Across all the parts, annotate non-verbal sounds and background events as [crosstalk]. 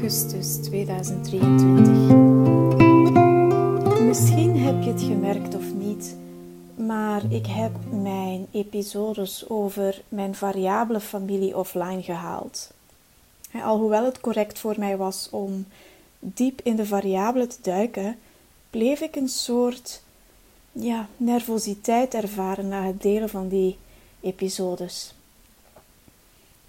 16 augustus 2023. Misschien heb je het gemerkt of niet, maar ik heb mijn episodes over mijn variabele familie offline gehaald. Alhoewel het correct voor mij was om diep in de variabelen te duiken, bleef ik een soort ja, nervositeit ervaren na het delen van die episodes.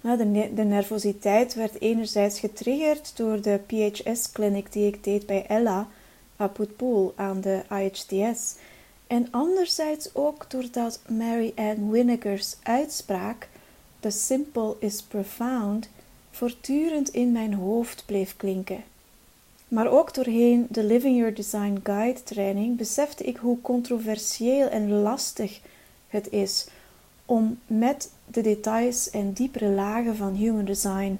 De, nervositeit werd enerzijds getriggerd door de PHS-clinic die ik deed bij Ella Aputpoel aan de IHTS. En anderzijds ook doordat Mary Ann Winnegar's uitspraak The simple is profound voortdurend in mijn hoofd bleef klinken. Maar ook doorheen de Living Your Design Guide training besefte ik hoe controversieel en lastig het is om met de details en diepere lagen van human design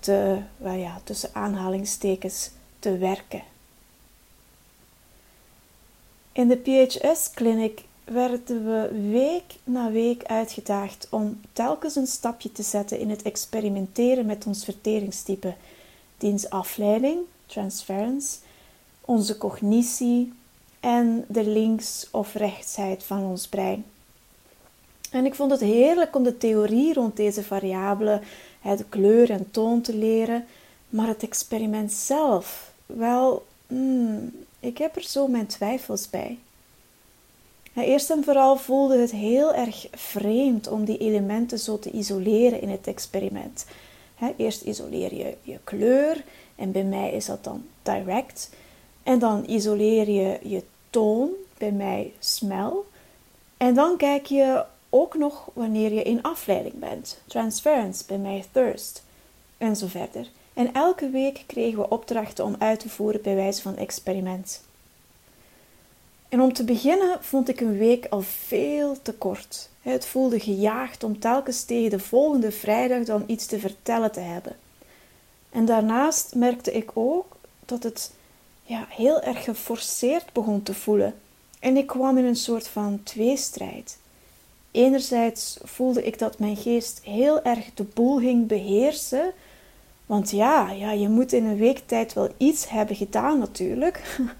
te, ja, tussen aanhalingstekens, te werken. In de PHS-clinic werden we week na week uitgedaagd om telkens een stapje te zetten in het experimenteren met ons verteringstype, diens afleiding, transference, onze cognitie en de links- of rechtsheid van ons brein. En ik vond het heerlijk om de theorie rond deze variabelen, de kleur en toon te leren, maar het experiment zelf, wel, hmm, ik heb er zo mijn twijfels bij. Eerst en vooral voelde het heel erg vreemd om die elementen zo te isoleren in het experiment. Eerst isoleer je je kleur, en bij mij is dat dan direct. En dan isoleer je je toon, bij mij smell. En dan kijk je ook nog wanneer je in afleiding bent. Transference, bij mij thirst. En zo verder. En elke week kregen we opdrachten om uit te voeren bij wijze van experiment. En om te beginnen vond ik een week al veel te kort. Het voelde gejaagd om telkens tegen de volgende vrijdag dan iets te vertellen te hebben. En daarnaast merkte ik ook dat het ja, heel erg geforceerd begon te voelen. En ik kwam in een soort van tweestrijd. Enerzijds voelde ik dat mijn geest heel erg de boel ging beheersen. Want ja, ja, je moet in een week tijd wel iets hebben gedaan natuurlijk. [laughs]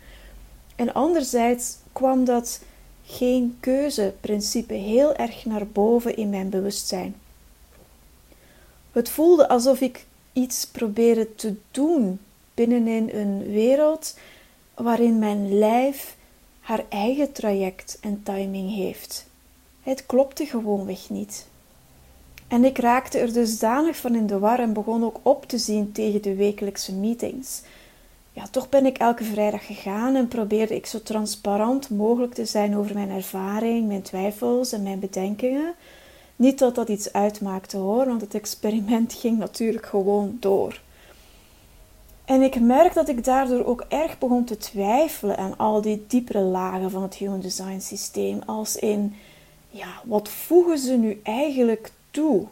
En anderzijds kwam dat geen keuzeprincipe heel erg naar boven in mijn bewustzijn. Het voelde alsof ik iets probeerde te doen binnenin een wereld waarin mijn lijf haar eigen traject en timing heeft. Het klopte gewoonweg niet. En ik raakte er dusdanig van in de war en begon ook op te zien tegen de wekelijkse meetings. Ja, toch ben ik elke vrijdag gegaan en probeerde ik zo transparant mogelijk te zijn over mijn ervaring, mijn twijfels en mijn bedenkingen. Niet dat dat iets uitmaakte hoor, want het experiment [laughs] ging natuurlijk gewoon door. En ik merk dat ik daardoor ook erg begon te twijfelen aan al die diepere lagen van het Human Design systeem. Als in, ja, wat voegen ze nu eigenlijk toe?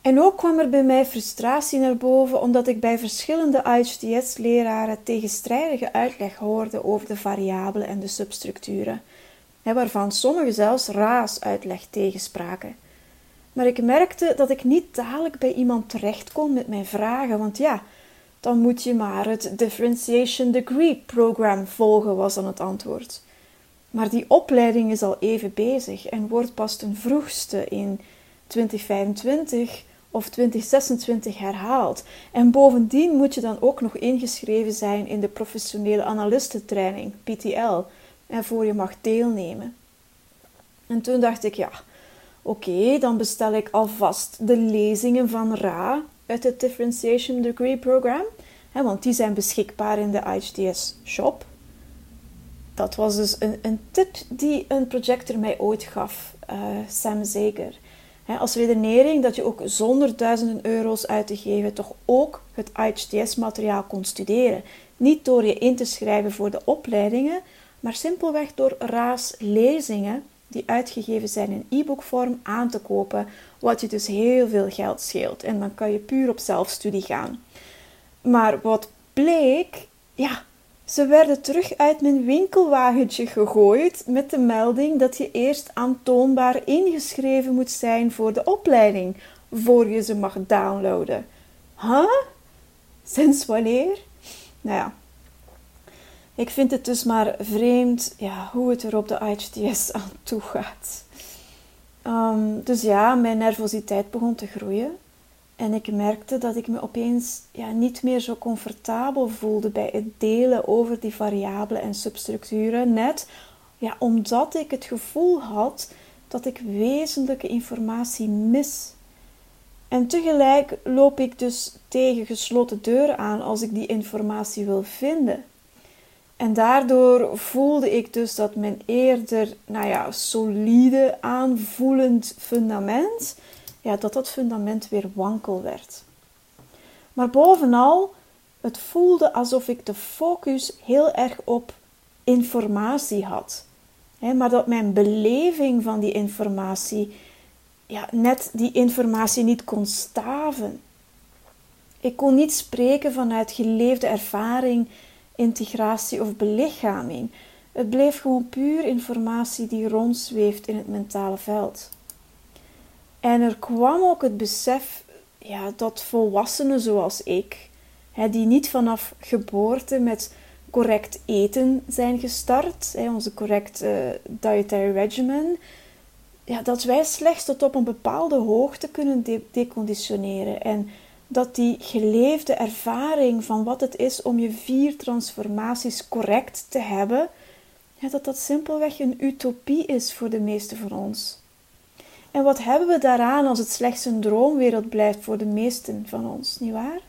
En ook kwam er bij mij frustratie naar boven, omdat ik bij verschillende IHTS-leraren tegenstrijdige uitleg hoorde over de variabelen en de substructuren waarvan sommigen zelfs raasuitleg tegenspraken. Maar ik merkte dat ik niet dadelijk bij iemand terecht kon met mijn vragen, want ja, dan moet je maar het Differentiation Degree Program volgen, was dan het antwoord. Maar die opleiding is al even bezig en wordt pas ten vroegste in 2025 of 2026 herhaald. En bovendien moet je dan ook nog ingeschreven zijn in de professionele analistentraining, PTL, en voor je mag deelnemen. En toen dacht ik, ja, oké, dan bestel ik alvast de lezingen van Ra uit het Differentiation Degree Program, want die zijn beschikbaar in de IHTS shop. Dat was dus een, een tip die een projector mij ooit gaf, uh, Sam Zeker. als redenering dat je ook zonder duizenden euro's uit te geven toch ook het IHTS-materiaal kon studeren. Niet door je in te schrijven voor de opleidingen, maar simpelweg door Ra's lezingen die uitgegeven zijn in e-bookvorm aan te kopen, wat je dus heel veel geld scheelt. En dan kan je puur op zelfstudie gaan. Maar wat bleek, ja, ze werden terug uit mijn winkelwagentje gegooid met de melding dat je eerst aantoonbaar ingeschreven moet zijn voor de opleiding. voor je ze mag downloaden. Huh? Sinds wanneer? Nou ja, ik vind het dus maar vreemd ja, hoe het er op de IHTS aan toe gaat. Ehm, dus ja, mijn nervositeit begon te groeien. En ik merkte dat ik me opeens ja, niet meer zo comfortabel voelde bij het delen over die variabelen en substructuren. Net ja, omdat ik het gevoel had dat ik wezenlijke informatie mis. En tegelijk loop ik dus tegen gesloten deuren aan als ik die informatie wil vinden. En daardoor voelde ik dus dat mijn eerder, nou ja, solide aanvoelend fundament, ja, dat dat fundament weer wankel werd. Maar bovenal, het voelde alsof ik de focus heel erg op informatie had. maar dat mijn beleving van die informatie, ja, net die informatie niet kon staven. Ik kon niet spreken vanuit geleefde ervaring integratie of belichaming. Het bleef gewoon puur informatie die rondzweeft in het mentale veld. En er kwam ook het besef ja, dat volwassenen zoals ik, hè, die niet vanaf geboorte met correct eten zijn gestart, hè, onze correct uh, dietary regimen, ja, dat wij slechts tot op een bepaalde hoogte kunnen deconditioneren. En dat die geleefde ervaring van wat het is om je vier transformaties correct te hebben, ja, dat dat simpelweg een utopie is voor de meeste van ons. En wat hebben we daaraan als het slechts een droomwereld blijft voor de meesten van ons, nietwaar?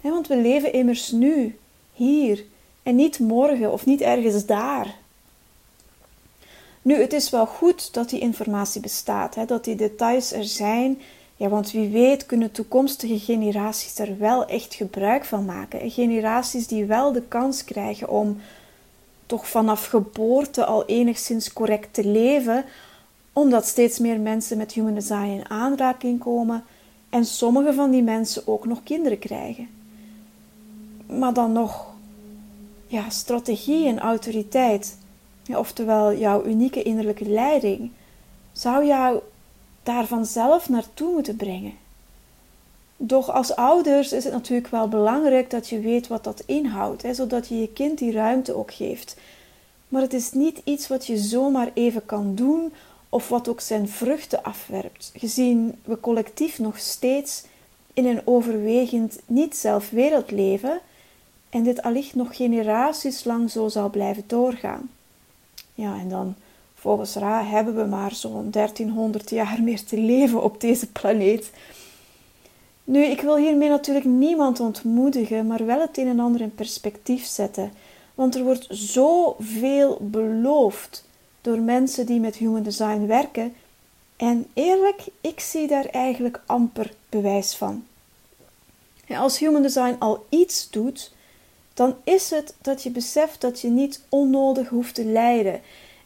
want we leven immers nu, hier, en niet morgen of niet ergens daar. Nu, het is wel goed dat die informatie bestaat, dat die details er zijn ja, want wie weet kunnen toekomstige generaties er wel echt gebruik van maken. Generaties die wel de kans krijgen om toch vanaf geboorte al enigszins correct te leven, omdat steeds meer mensen met human design in aanraking komen en sommige van die mensen ook nog kinderen krijgen. Maar dan nog, ja, strategie en autoriteit, ja, oftewel jouw unieke innerlijke leiding, zou jou daar vanzelf naartoe moeten brengen. Doch als ouders is het natuurlijk wel belangrijk dat je weet wat dat inhoudt, hè, zodat je je kind die ruimte ook geeft. Maar het is niet iets wat je zomaar even kan doen of wat ook zijn vruchten afwerpt, gezien we collectief nog steeds in een overwegend niet-zelfwereld leven en dit allicht nog generaties lang zo zal blijven doorgaan. Ja, en dan Volgens Ra hebben we maar zo'n 1300 jaar meer te leven op deze planeet. Nu, ik wil hiermee natuurlijk niemand ontmoedigen, maar wel het een en ander in perspectief zetten. Want er wordt zoveel beloofd door mensen die met human design werken. En eerlijk, ik zie daar eigenlijk amper bewijs van. als human design al iets doet, dan is het dat je beseft dat je niet onnodig hoeft te lijden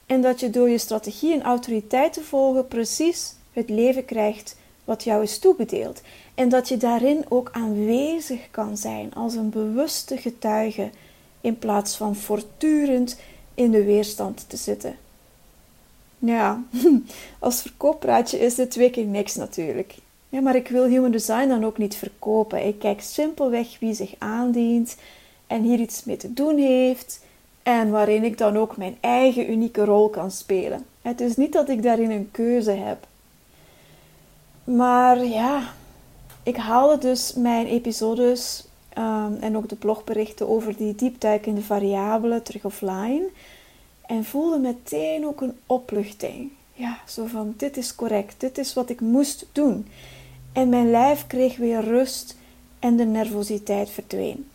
en dat je door je strategie en autoriteit te volgen precies het leven krijgt wat jou is toebedeeld. En dat je daarin ook aanwezig kan zijn als een bewuste getuige in plaats van voortdurend in de weerstand te zitten. Ja, [laughs] als verkooppraatje is dit twee keer niks natuurlijk. Ja, maar ik wil human design dan ook niet verkopen. Ik kijk simpelweg wie zich aandient en hier iets mee te doen heeft en waarin ik dan ook mijn eigen unieke rol kan spelen. Het is niet dat ik daarin een keuze heb. Maar ja, ik haalde dus mijn episodes ehm, en ook de blogberichten over die diepduikende variabelen terug offline. En voelde meteen ook een opluchting. Ja, zo van dit is correct, dit is wat ik moest doen. En mijn lijf kreeg weer rust en de nervositeit verdween.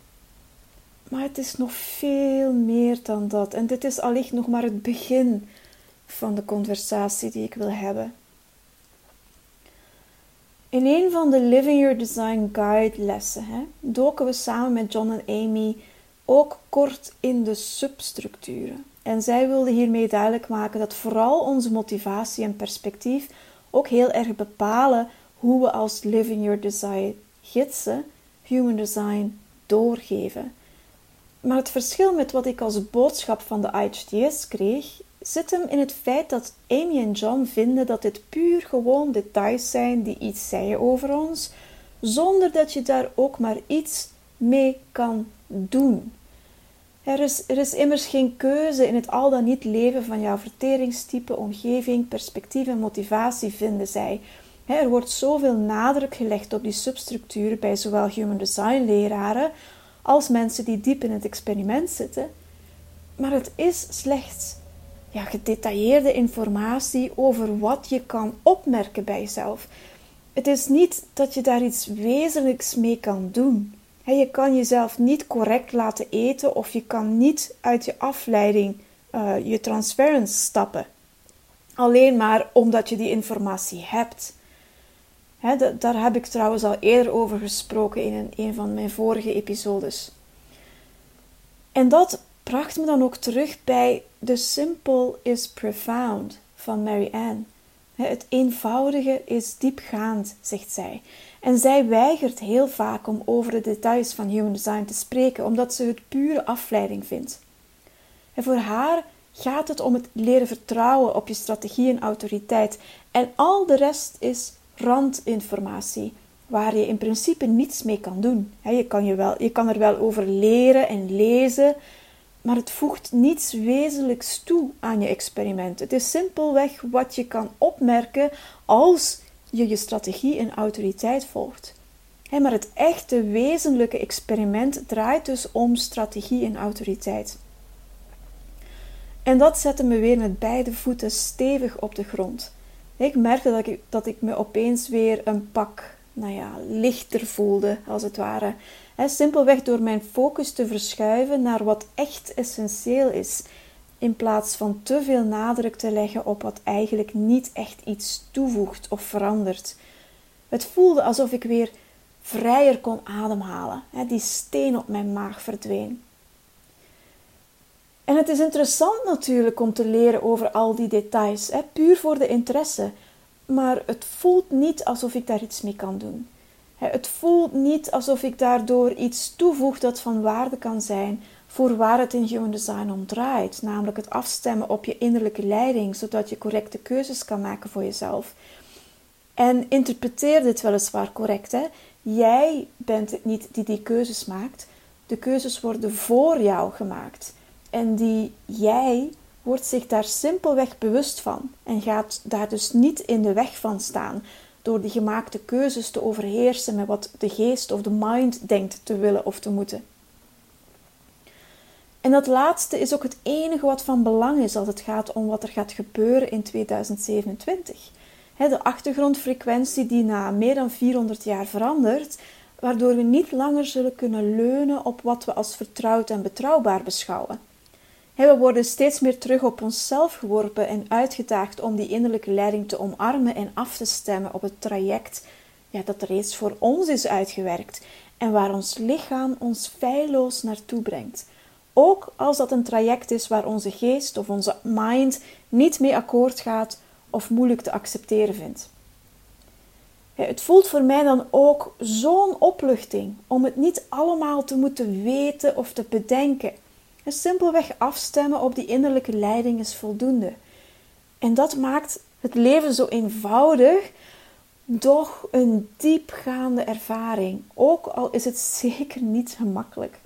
Maar het is nog veel meer dan dat. En dit is allicht nog maar het begin van de conversatie die ik wil hebben. In een van de Living Your Design Guide lessen hè, doken we samen met John en Amy ook kort in de substructuren. En zij wilden hiermee duidelijk maken dat vooral onze motivatie en perspectief ook heel erg bepalen hoe we als Living Your Design gidsen Human Design doorgeven. Maar het verschil met wat ik als boodschap van de IHTS kreeg, zit hem in het feit dat Amy en John vinden dat dit puur gewoon details zijn die iets zeggen over ons, zonder dat je daar ook maar iets mee kan doen. Er is, er is immers geen keuze in het al dan niet leven van jouw verteringstype, omgeving, perspectief en motivatie, vinden zij. Er wordt zoveel nadruk gelegd op die substructuren bij zowel human design leraren als mensen die diep in het experiment zitten. Maar het is slechts ja, gedetailleerde informatie over wat je kan opmerken bij jezelf. Het is niet dat je daar iets wezenlijks mee kan doen. Je kan jezelf niet correct laten eten of je kan niet uit je afleiding uh, je transference stappen. Alleen maar omdat je die informatie hebt. daar heb ik trouwens al eerder over gesproken in een, een van mijn vorige episodes. En dat bracht me dan ook terug bij The Simple is Profound van Mary Ann. Het eenvoudige is diepgaand, zegt zij. En zij weigert heel vaak om over de details van human design te spreken, omdat ze het pure afleiding vindt. En voor haar gaat het om het leren vertrouwen op je strategie en autoriteit. En al de rest is randinformatie, waar je in principe niets mee kan doen. Je kan, je wel, je kan er wel over leren en lezen, maar het voegt niets wezenlijks toe aan je experiment. Het is simpelweg wat je kan opmerken als je je strategie en autoriteit volgt. maar het echte wezenlijke experiment draait dus om strategie en autoriteit. En dat zette me weer met beide voeten stevig op de grond. Ik merkte dat ik, dat ik me opeens weer een pak nou ja, lichter voelde, als het ware simpelweg door mijn focus te verschuiven naar wat echt essentieel is, in plaats van te veel nadruk te leggen op wat eigenlijk niet echt iets toevoegt of verandert. Het voelde alsof ik weer vrijer kon ademhalen. die steen op mijn maag verdween. En het is interessant natuurlijk om te leren over al die details, puur voor de interesse, maar het voelt niet alsof ik daar iets mee kan doen. Het voelt niet alsof ik daardoor iets toevoeg dat van waarde kan zijn voor waar het in Human Design om draait, namelijk het afstemmen op je innerlijke leiding, zodat je correcte keuzes kan maken voor jezelf. En interpreteer dit weliswaar correct. Hè? Jij bent het niet die die keuzes maakt. De keuzes worden voor jou gemaakt. En die jij wordt zich daar simpelweg bewust van en gaat daar dus niet in de weg van staan door die gemaakte keuzes te overheersen met wat de geest of de mind denkt te willen of te moeten. En dat laatste is ook het enige wat van belang is als het gaat om wat er gaat gebeuren in 2027. De achtergrondfrequentie die na meer dan 400 jaar verandert, waardoor we niet langer zullen kunnen leunen op wat we als vertrouwd en betrouwbaar beschouwen. We worden steeds meer terug op onszelf geworpen en uitgedaagd om die innerlijke leiding te omarmen en af te stemmen op het traject ja, dat reeds voor ons is uitgewerkt en waar ons lichaam ons feilloos naartoe brengt. Ook als dat een traject is waar onze geest of onze mind niet mee akkoord gaat of moeilijk te accepteren vindt. Het voelt voor mij dan ook zo'n opluchting om het niet allemaal te moeten weten of te bedenken simpelweg afstemmen op die innerlijke leiding is voldoende. En dat maakt het leven zo eenvoudig, doch een diepgaande ervaring. Ook al is het [laughs] zeker niet gemakkelijk.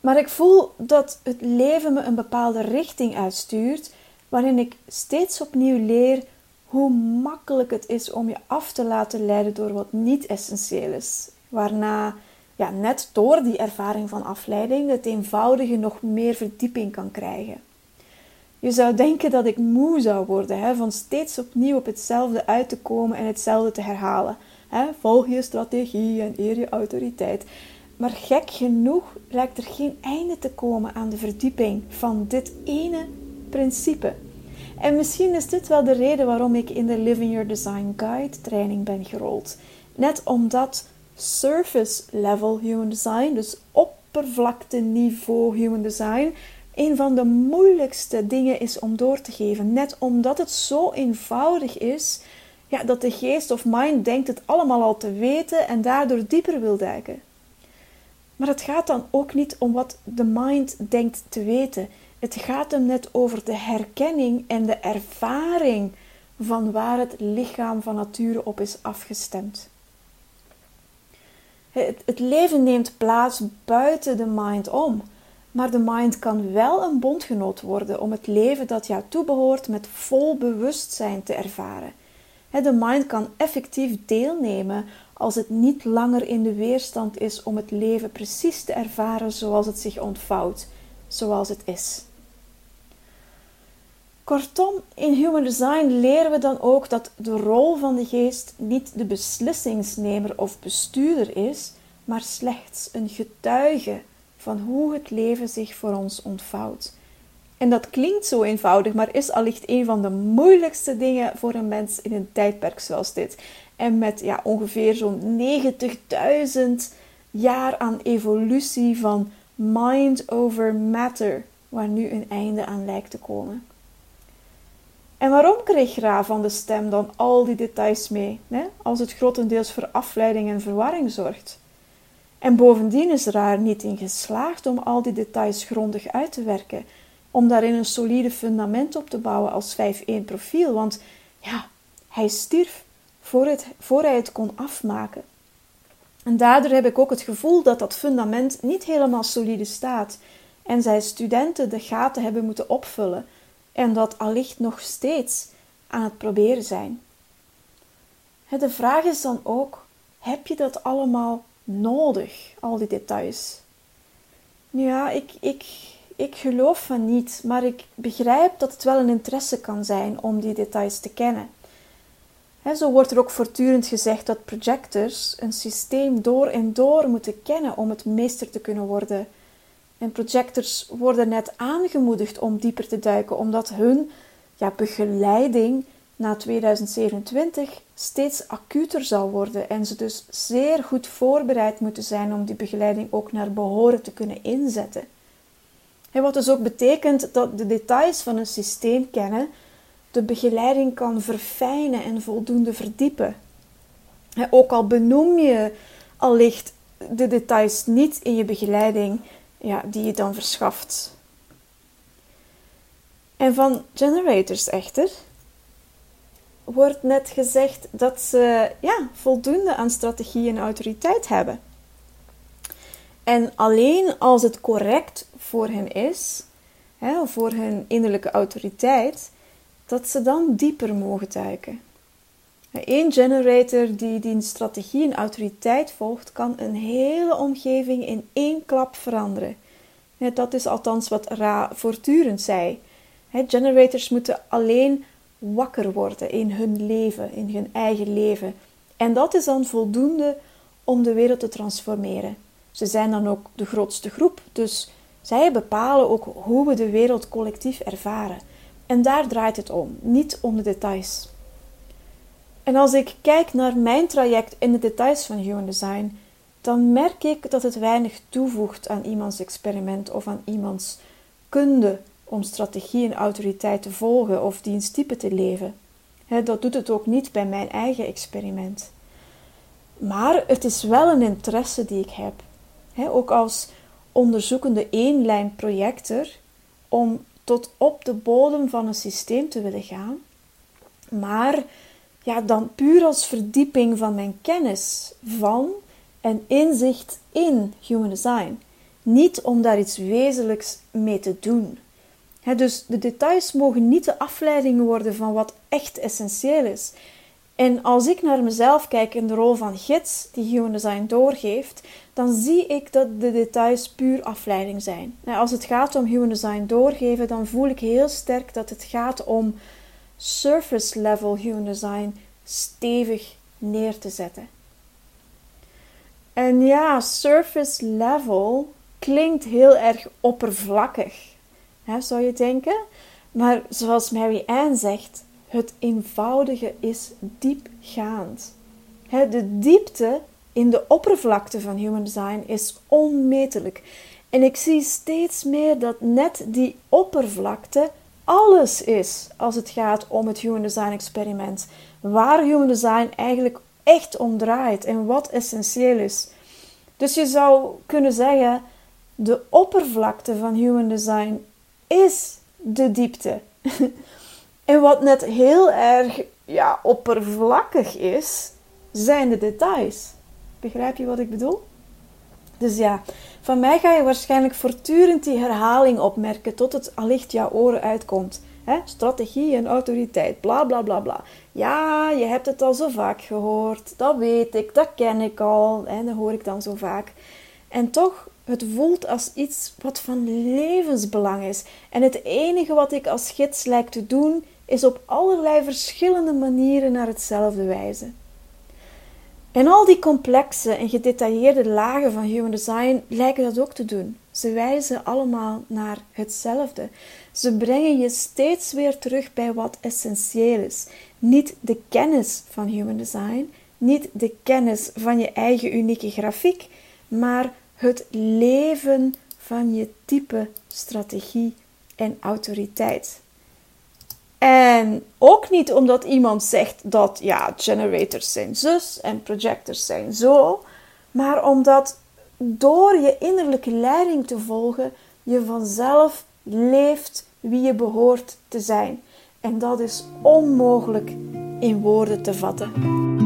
Maar ik voel dat het leven me een bepaalde richting uitstuurt, waarin ik steeds opnieuw leer hoe makkelijk het is om je af te laten leiden door wat niet essentieel is. Waarna ja, net door die ervaring van afleiding het eenvoudige nog meer verdieping kan krijgen. Je zou denken dat ik moe zou worden hè, van steeds opnieuw op hetzelfde uit te komen en hetzelfde te herhalen. Hè, volg je strategie en eer je autoriteit. Maar gek genoeg lijkt er geen einde te komen aan de verdieping van dit ene principe. En misschien is dit wel de reden waarom ik in de Living Your Design Guide training ben gerold. Net omdat surface level human design, dus oppervlakteniveau human design, een van de moeilijkste dingen is om door te geven. Net omdat het zo eenvoudig is ja, dat de geest of mind denkt het allemaal al te weten en daardoor dieper wil duiken. Maar het gaat dan ook niet om wat de mind denkt te weten. Het gaat hem net over de herkenning en de ervaring van waar het lichaam van nature op is afgestemd. Het, leven neemt plaats buiten de mind om, maar de mind kan wel een bondgenoot worden om het leven dat jou toebehoort met vol bewustzijn te ervaren. De mind kan effectief deelnemen als het niet langer in de weerstand is om het leven precies te ervaren zoals het zich ontvouwt, zoals het is. Kortom, in Human Design leren we dan ook dat de rol van de geest niet de beslissingsnemer of bestuurder is, maar slechts een getuige van hoe het leven zich voor ons ontvouwt. En dat klinkt zo eenvoudig, maar is allicht een van de moeilijkste dingen voor een mens in een tijdperk zoals dit. En met ja, ongeveer zo'n 90.000 jaar aan evolutie van mind over matter, waar nu een einde aan lijkt te komen. En waarom kreeg Ra van de stem dan al die details mee, als het grotendeels voor afleiding en verwarring zorgt? En bovendien is Ra er niet in geslaagd om al die details grondig uit te werken, om daarin een solide fundament op te bouwen als 5-1 profiel, want ja, hij stierf voor, het, voor hij het kon afmaken. En daardoor heb ik ook het gevoel dat dat fundament niet helemaal solide staat en zijn studenten de gaten hebben moeten opvullen en dat allicht nog steeds aan het proberen zijn. De vraag is dan ook: heb je dat allemaal nodig, al die details? Ja, ik, ik, ik geloof van niet, maar ik begrijp dat het wel een interesse kan zijn om die details te kennen. zo wordt er ook voortdurend gezegd dat projectors een systeem door en door moeten kennen om het meester te kunnen worden en projectors worden net aangemoedigd om dieper te duiken, omdat hun ja, begeleiding na 2027 steeds acuter zal worden en ze dus zeer goed voorbereid moeten zijn om die begeleiding ook naar behoren te kunnen inzetten. En wat dus ook betekent dat de details van een systeem kennen de begeleiding kan verfijnen en voldoende verdiepen. Ook al benoem je allicht de details niet in je begeleiding, ja, die je dan verschaft. En van generators echter wordt net gezegd dat ze ja, voldoende aan strategie en autoriteit hebben. En alleen als het correct voor hen is, hè, voor hun innerlijke autoriteit, dat ze dan dieper mogen duiken. Een generator die die strategie en autoriteit volgt, kan een hele omgeving in één klap veranderen. Dat is althans wat Ra voortdurend zei. Generators moeten alleen wakker worden in hun leven, in hun eigen leven. En dat is dan voldoende om de wereld te transformeren. Ze zijn dan ook de grootste groep, dus zij bepalen ook hoe we de wereld collectief ervaren. En daar draait het om, niet om de details. En als ik kijk naar mijn traject in de details van Human Design, dan merk ik dat het weinig toevoegt aan iemands experiment of aan iemands kunde om strategie en autoriteit te volgen of diensttype te leven. dat doet het ook niet bij mijn eigen experiment. Maar het is wel een interesse die ik heb, ook als onderzoekende eenlijnprojector, om tot op de bodem van een systeem te willen gaan. Maar ja, dan puur als verdieping van mijn kennis van en inzicht in human design. Niet om daar iets wezenlijks mee te doen. dus de details mogen niet de afleiding worden van wat echt essentieel is. En als ik naar mezelf kijk in de rol van gids die human design doorgeeft, dan zie ik dat de details puur afleiding zijn. als het gaat om human design doorgeven, dan voel ik heel sterk dat het gaat om surface level human design stevig neer te zetten. En ja, surface level klinkt heel erg oppervlakkig, hè, zou je denken. Maar zoals Mary Ann zegt, het eenvoudige is diepgaand. Hè, de diepte in de oppervlakte van human design is onmetelijk. En ik zie steeds meer dat net die oppervlakte alles is als het gaat om het human design experiment. Waar human design eigenlijk echt om draait en wat essentieel is. Dus je zou kunnen zeggen: de oppervlakte van human design is de diepte. [laughs] en wat net heel erg ja, oppervlakkig is, zijn de details. Begrijp je wat ik bedoel? Dus ja, van mij ga je waarschijnlijk voortdurend die herhaling opmerken tot het allicht jouw oren uitkomt. strategie en autoriteit, bla bla bla bla. Ja, je hebt het al zo vaak gehoord, dat weet ik, dat ken ik al, en dat hoor ik dan zo vaak. En toch, het voelt als iets wat van levensbelang is. En het enige wat ik als gids lijkt te doen, is op allerlei verschillende manieren naar hetzelfde wijzen. En al die complexe en gedetailleerde lagen van human design lijken dat ook te doen. Ze wijzen allemaal naar hetzelfde. Ze brengen je steeds weer terug bij wat essentieel is. Niet de kennis van human design, niet de kennis van je eigen unieke grafiek, maar het leven van je type, strategie en autoriteit. En ook niet omdat iemand zegt dat ja, generators zijn zus en projectors zijn zo, maar omdat door je innerlijke leiding te volgen, je vanzelf leeft wie je behoort te zijn. En dat is onmogelijk in woorden te vatten.